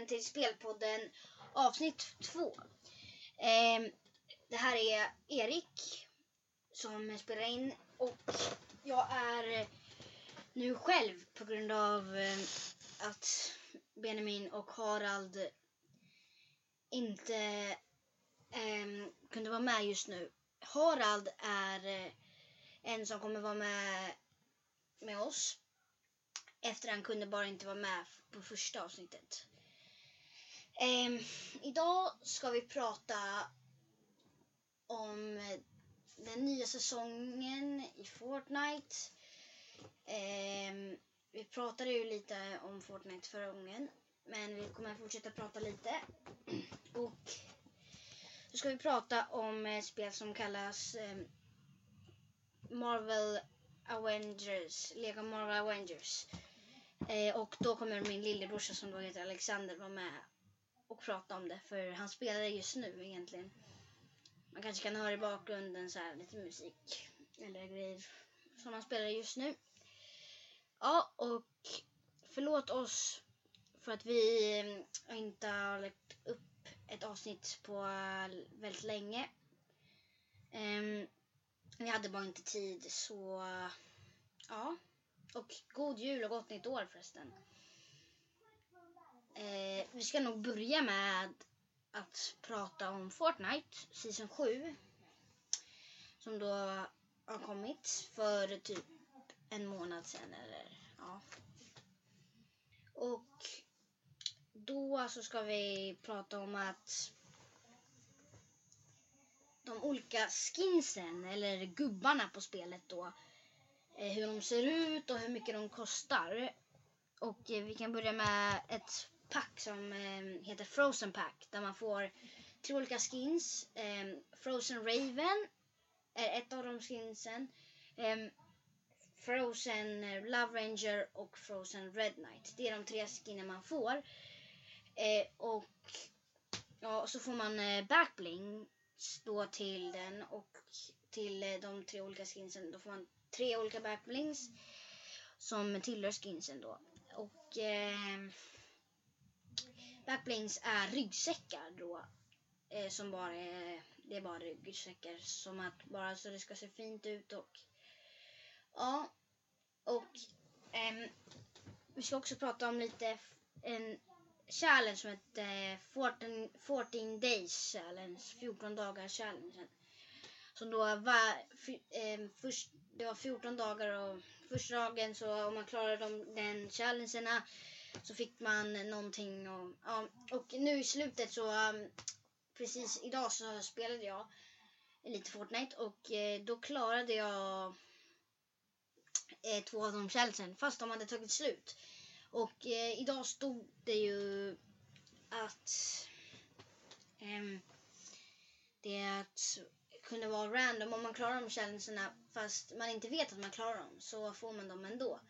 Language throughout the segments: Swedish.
välkommen till Spelpodden avsnitt 2. Eh, det här är Erik som spelar in och jag är nu själv på grund av eh, att Benjamin och Harald inte eh, kunde vara med just nu. Harald är eh, en som kommer vara med med oss efter han kunde bara inte vara med på första avsnittet. Eh, idag ska vi prata om eh, den nya säsongen i Fortnite. Eh, vi pratade ju lite om Fortnite förra gången. Men vi kommer fortsätta prata lite. Och så ska vi prata om ett spel som kallas eh, Marvel Avengers, Lego Marvel Avengers. Eh, och då kommer min lillebrorsa som då heter Alexander vara med och prata om det. För han spelar det just nu egentligen. Man kanske kan höra i bakgrunden så här lite musik eller grejer som han spelar just nu. Ja, och förlåt oss för att vi eh, inte har lagt upp ett avsnitt på eh, väldigt länge. Um, vi hade bara inte tid så ja. Och god jul och gott nytt år förresten. Eh, vi ska nog börja med att prata om Fortnite Season 7. Som då har kommit för typ en månad sedan eller ja. Och då så ska vi prata om att de olika skinsen eller gubbarna på spelet då eh, hur de ser ut och hur mycket de kostar. Och eh, vi kan börja med ett pack som eh, heter Frozen Pack där man får tre olika skins. Ehm, Frozen Raven är ett av de skinsen. Ehm, Frozen eh, Love Ranger och Frozen Red Knight. Det är de tre skinnen man får. Eh, och ja, så får man eh, backbling då till den och till de tre olika skinsen. Då får man tre olika backblings som tillhör skinsen då. Och eh, backblings är ryggsäckar då. Eh, som bara är, det är bara ryggsäckar som att bara så det ska se fint ut och ja. Och eh, vi ska också prata om lite en challenge som heter eh, 14, 14 days challenge, 14 dagar challenge. Som då var eh, först det var 14 dagar och första dagen så om man klarade de, den challengerna så fick man någonting och, ja, och nu i slutet så um, precis idag så spelade jag lite Fortnite och eh, då klarade jag eh, två av de challengen fast de hade tagit slut. Och eh, idag stod det ju att ehm, det att kunde vara random. Om man klarar de challengerna fast man inte vet att man klarar dem så får man dem ändå.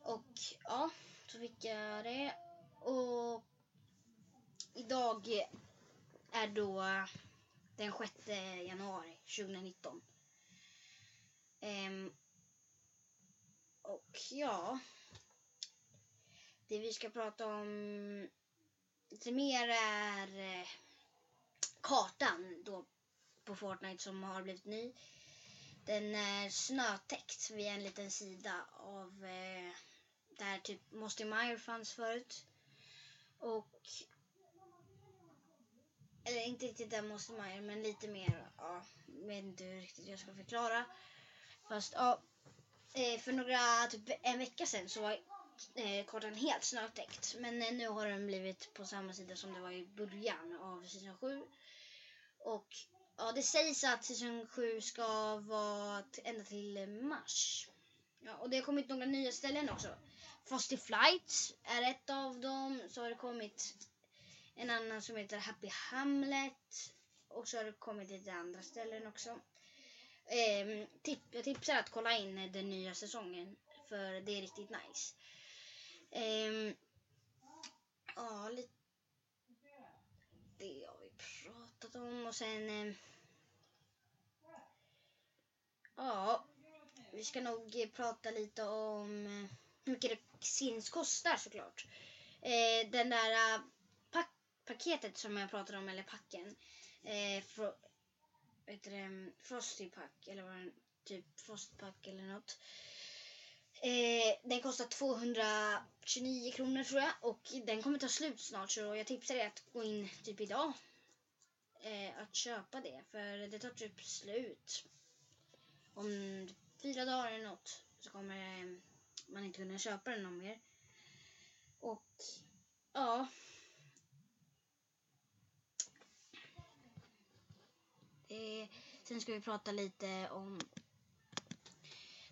Och ja, så fick jag det. Och idag är då den 6 januari 2019. Um, ehm, och ja, det vi ska prata om lite mer är eh, kartan då på Fortnite som har blivit ny. Den är snötäckt via en liten sida av eh, där typ Mosty Meyer fanns förut. Och eller inte riktigt där Mosty Meyer men lite mer. Ja, vet inte hur riktigt jag ska förklara. Fast ja, eh, för några, typ en vecka sedan så var eh, kartan helt snötäckt. Men eh, nu har den blivit på samma sida som det var i början av säsong 7. Och Ja, det sägs att säsong 7 ska vara ända till mars. Ja, och det har kommit några nya ställen också. Frosty Flight är ett av dem. Så har det kommit en annan som heter Happy Hamlet. Och så har det kommit lite andra ställen också. Eh, tip jag tipsar att kolla in den nya säsongen. För det är riktigt nice. Eh, ja, lite det har vi pratat om och sen... Eh, ja, vi ska nog prata lite om eh, hur mycket det skins kostar såklart. Eh, den där eh, paketet som jag pratade om, eller packen. Eh, fro, vet det, mm, Frosty pack, eller vad det typ Frostpack eller något. Eh, den kostar 229 kronor tror jag och den kommer ta slut snart så jag tipsar dig att gå in typ idag. Eh, att köpa det för det tar typ slut. Om fyra dagar eller något så kommer eh, man inte kunna köpa den någon mer. Och ja. Eh, sen ska vi prata lite om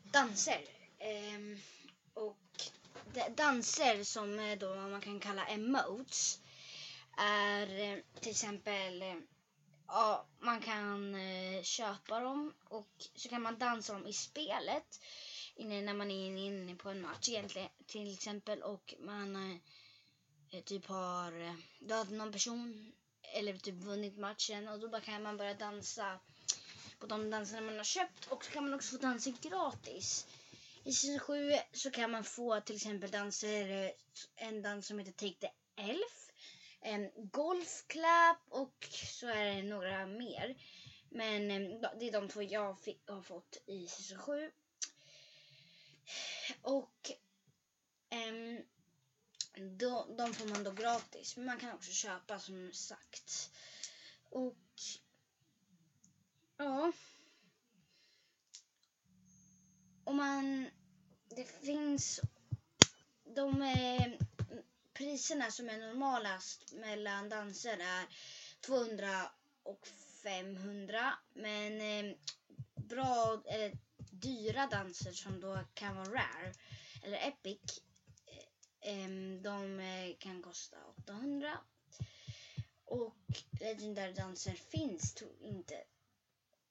danser. Eh, och danser som eh, då man kan kalla emotes är eh, till exempel eh, ja, man kan köpa dem och så kan man dansa dem i spelet inne, när man är inne på en match egentligen till exempel och man eh, eh typ har eh, dödat någon person eller typ vunnit matchen och då bara kan man börja dansa på de danserna man har köpt och så kan man också få dansa gratis. I säsong 7 så kan man få till exempel danser, eh, en dans som heter Take the Elf, en golfklapp och så är det några mer. Men det är de två jag har fått i säsong 7. Och um, då, de får man då gratis. Men man kan också köpa som sagt. Och ja. Och man, det finns de eh, priserna som är normalast mellan danser är 200 och 500. Men eh, bra, eller dyra danser som då kan vara rare eller epic eh, de eh, kan kosta 800. Och Legendary danser finns tror inte.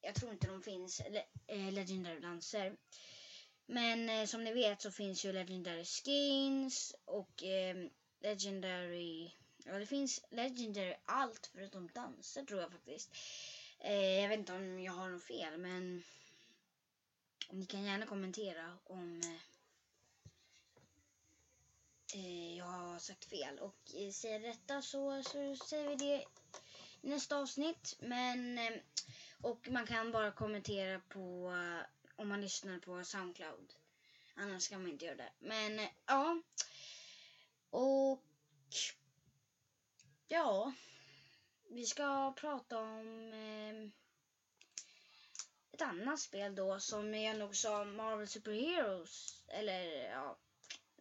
Jag tror inte de finns, eh, Legendary danser. Men som ni vet så finns ju Legendary skins och Legendary... Ja, det finns Legendary allt förutom danser tror jag faktiskt. jag vet inte om jag har något fel men ni kan gärna kommentera om eh, eh, jag har sagt fel. Och eh, säger detta så, så säger vi det i nästa avsnitt. Men, eh, och man kan bara kommentera på eh, om man lyssnar på Soundcloud. Annars kan man inte göra det. Men eh, ja. Och ja. Vi ska prata om eh, ett annat spel då som jag nog sa Marvel Super Heroes. Eller ja,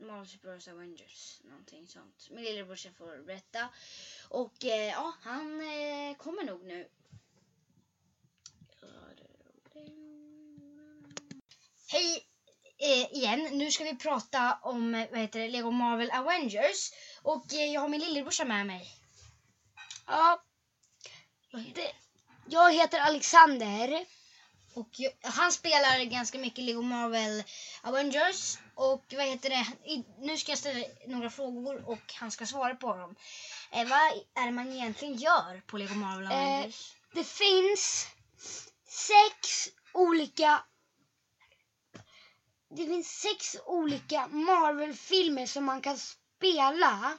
Marvel Super Avengers. Någonting sånt. Min lillebrorsa får berätta. Och eh, ja, han eh, kommer nog nu. Hej eh, igen. Nu ska vi prata om eh, vad heter det, Lego Marvel Avengers. Och eh, jag har min lillebrorsa med mig. Ja. vad heter Det, jag heter Alexander. Och han spelar ganska mycket Lego Marvel Avengers. Och vad heter det? Nu ska jag ställa några frågor och han ska svara på dem. Eh, vad är det man egentligen gör på Lego Marvel eh, Avengers? Eh, det finns sex olika det finns sex olika Marvel-filmer som man kan spela.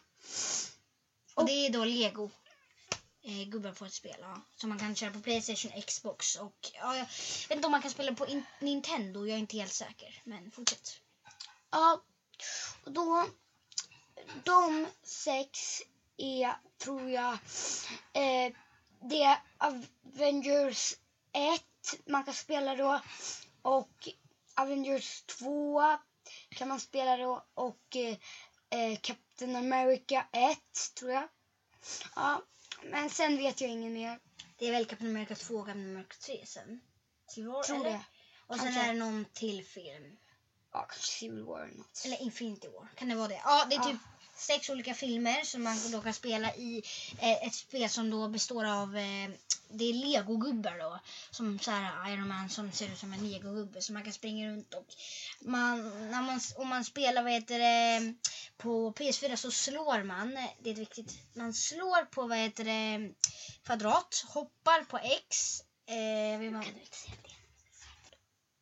Och, och det är då Lego eh, gubbar får ett spel. Ja. Som man kan köra på Playstation, Xbox och ja, jag vet inte om man kan spela på Nintendo. Jag är inte helt säker. Men fortsätt. Ja, och då de sex är, tror jag, eh, det är Avengers 1 man kan spela då och Avengers 2 kan man spela då och eh, eh Captain America 1 tror jag. Ja, men sen vet jag inget mer. Det är väl Captain America 2 och Captain America 3 sen? Civil War, Tror eller? det. Och sen är det någon till film. Ja, kanske Civil War eller något. Eller Infinity War. Kan det vara det? Ja, det är typ sex olika filmer som man då kan spela i eh, ett spel som då består av eh, det är legogubbar då. Som så här Iron Man som ser ut som en legogubbe. Så man kan springa runt och man, när man, om man spelar vad heter det, på PS4 så slår man. Det är viktigt. Man slår på vad heter det, kvadrat, hoppar på X. Eh, man,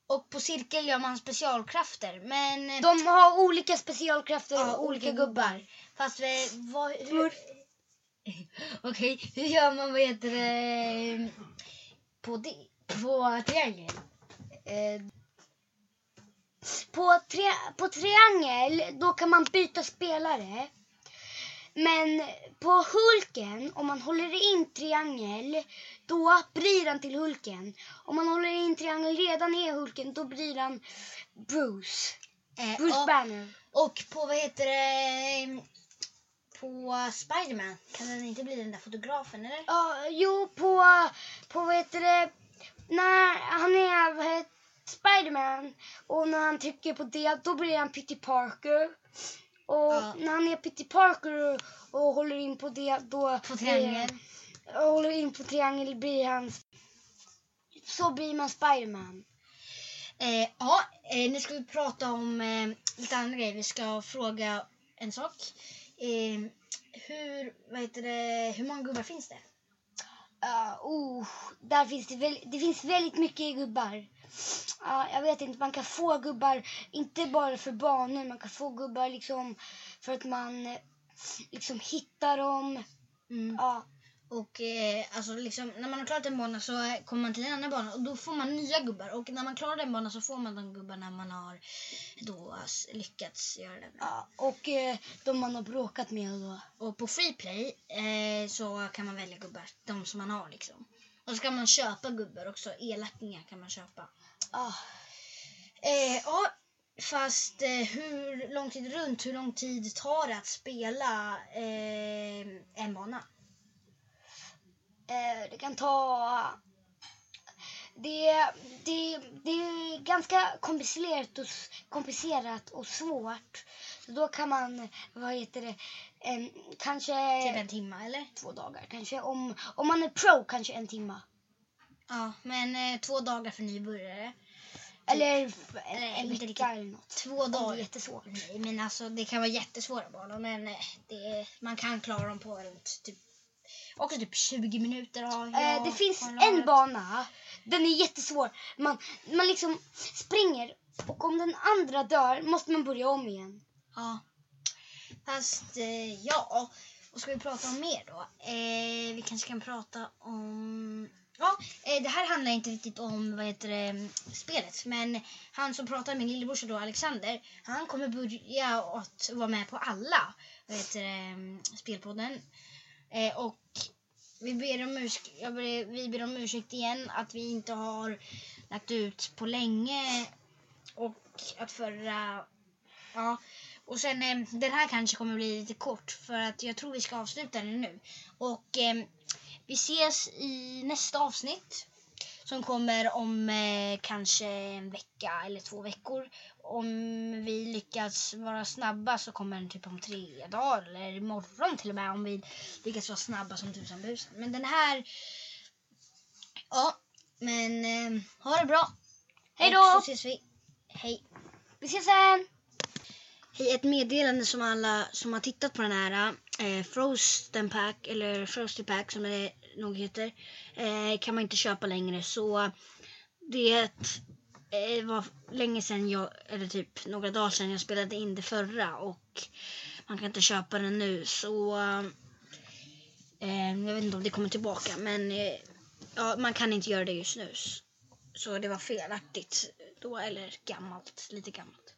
och på cirkel gör man specialkrafter. Men... De har olika specialkrafter ja, olika gubbar. Fast vi, vad, hur, Okej, hur gör man, vad heter det, på, di- på triangel? Eh, på, tre, på triangel, då kan man byta spelare. Men på Hulken, om man håller in triangel, då blir han till Hulken. Om man håller in triangel redan är Hulken, då blir han Bruce. Eh, Bruce och, Banner. och på, vad heter det, på Spiderman, kan den inte bli den där fotografen, eller? Ja, jo, på, på vad heter det, när han är vad heter, Spiderman och när han trycker på det, då blir han Peter Parker. Och Ja. när han är Peter Parker och, och håller in på det, då... På triangel. blir- Och håller in på triangel blir han... Så blir man Spiderman. Eh, ja, eh, nu ska vi prata om eh, lite andra grejer. Vi ska fråga en sak. Eh, hur, vad heter det, hur många gubbar finns det? Uh, oh, där finns det, väl, det finns väldigt mycket gubbar. Ja, jag vet inte, man kan få gubbar inte bara för banor, man kan få gubbar liksom för att man eh, liksom hittar dem. Ja, Och eh, alltså liksom, när man har klarat en bana så eh, kommer man till en annan bana och då får man nya gubbar. Och när man klarar den banan så får man de gubbarna man har då s- lyckats göra det med. ja, och eh, de man har bråkat med då. Och på Freeplay eh, så kan man välja gubbar, de som man har liksom. Och så kan man köpa gubbar också, elakingar kan man köpa. Ja, Eh, ja, fast eh, hur lång tid runt, hur lång tid tar det att spela eh, en bana? eh, det kan ta... Det, det, det är ganska komplicerat och, komplicerat och svårt. Så då kan man, vad heter det, em, kanske... Typ en timme eller? två dagar kanske. Om, om man är pro kanske en timme. Ja, men eh, två dagar för nybörjare. Eller en, Eller en inte vecka eller något. Två Om det är dagar. jättesvårt. Nej, men alltså det kan vara jättesvåra banor men eh, det, man kan klara dem på runt typ, också typ 20 minuter. Ja, Eh, jag det finns har en bana. Den är jättesvår. Man, man liksom springer och om den andra dör måste man börja om igen. Ja. Fast eh, ja, vad ska vi prata om mer då? Eh, vi kanske kan prata om... Ja, eh, det här handlar inte riktigt om vad heter det, spelet. Men han som pratar, min lillebrorsa då, Alexander, han kommer börja att vara med på alla vad heter det, spelpodden. Eh, och vi ber, om ursäkt, jag ber, vi ber om ursäkt igen att vi inte har lagt ut på länge. Och att förra... Ja, och sen eh, den här kanske kommer bli lite kort för att jag tror vi ska avsluta den nu. Och eh, vi ses i nästa avsnitt som kommer om eh, kanske en vecka eller två veckor. Om vi lyckas vara snabba så kommer den typ om tre dagar eller imorgon till och med om vi lyckas vara snabba som tusan busan. Men den här... Ja, men eh, ha det bra. Hej då! Och så ses vi. Hej. Vi ses sen! Hej, ett meddelande som alla som har tittat på den här eh, Frozen Pack, eller Frosty Pack som det nog heter, eh, kan man inte köpa längre. Så det eh, var länge sedan jag, eller typ några dagar sedan jag spelade in det förra och man kan inte köpa den nu. Så eh, jag vet inte om det kommer tillbaka men eh, ja, man kan inte göra det just nu. Så det var felaktigt då, eller gammalt, lite gammalt.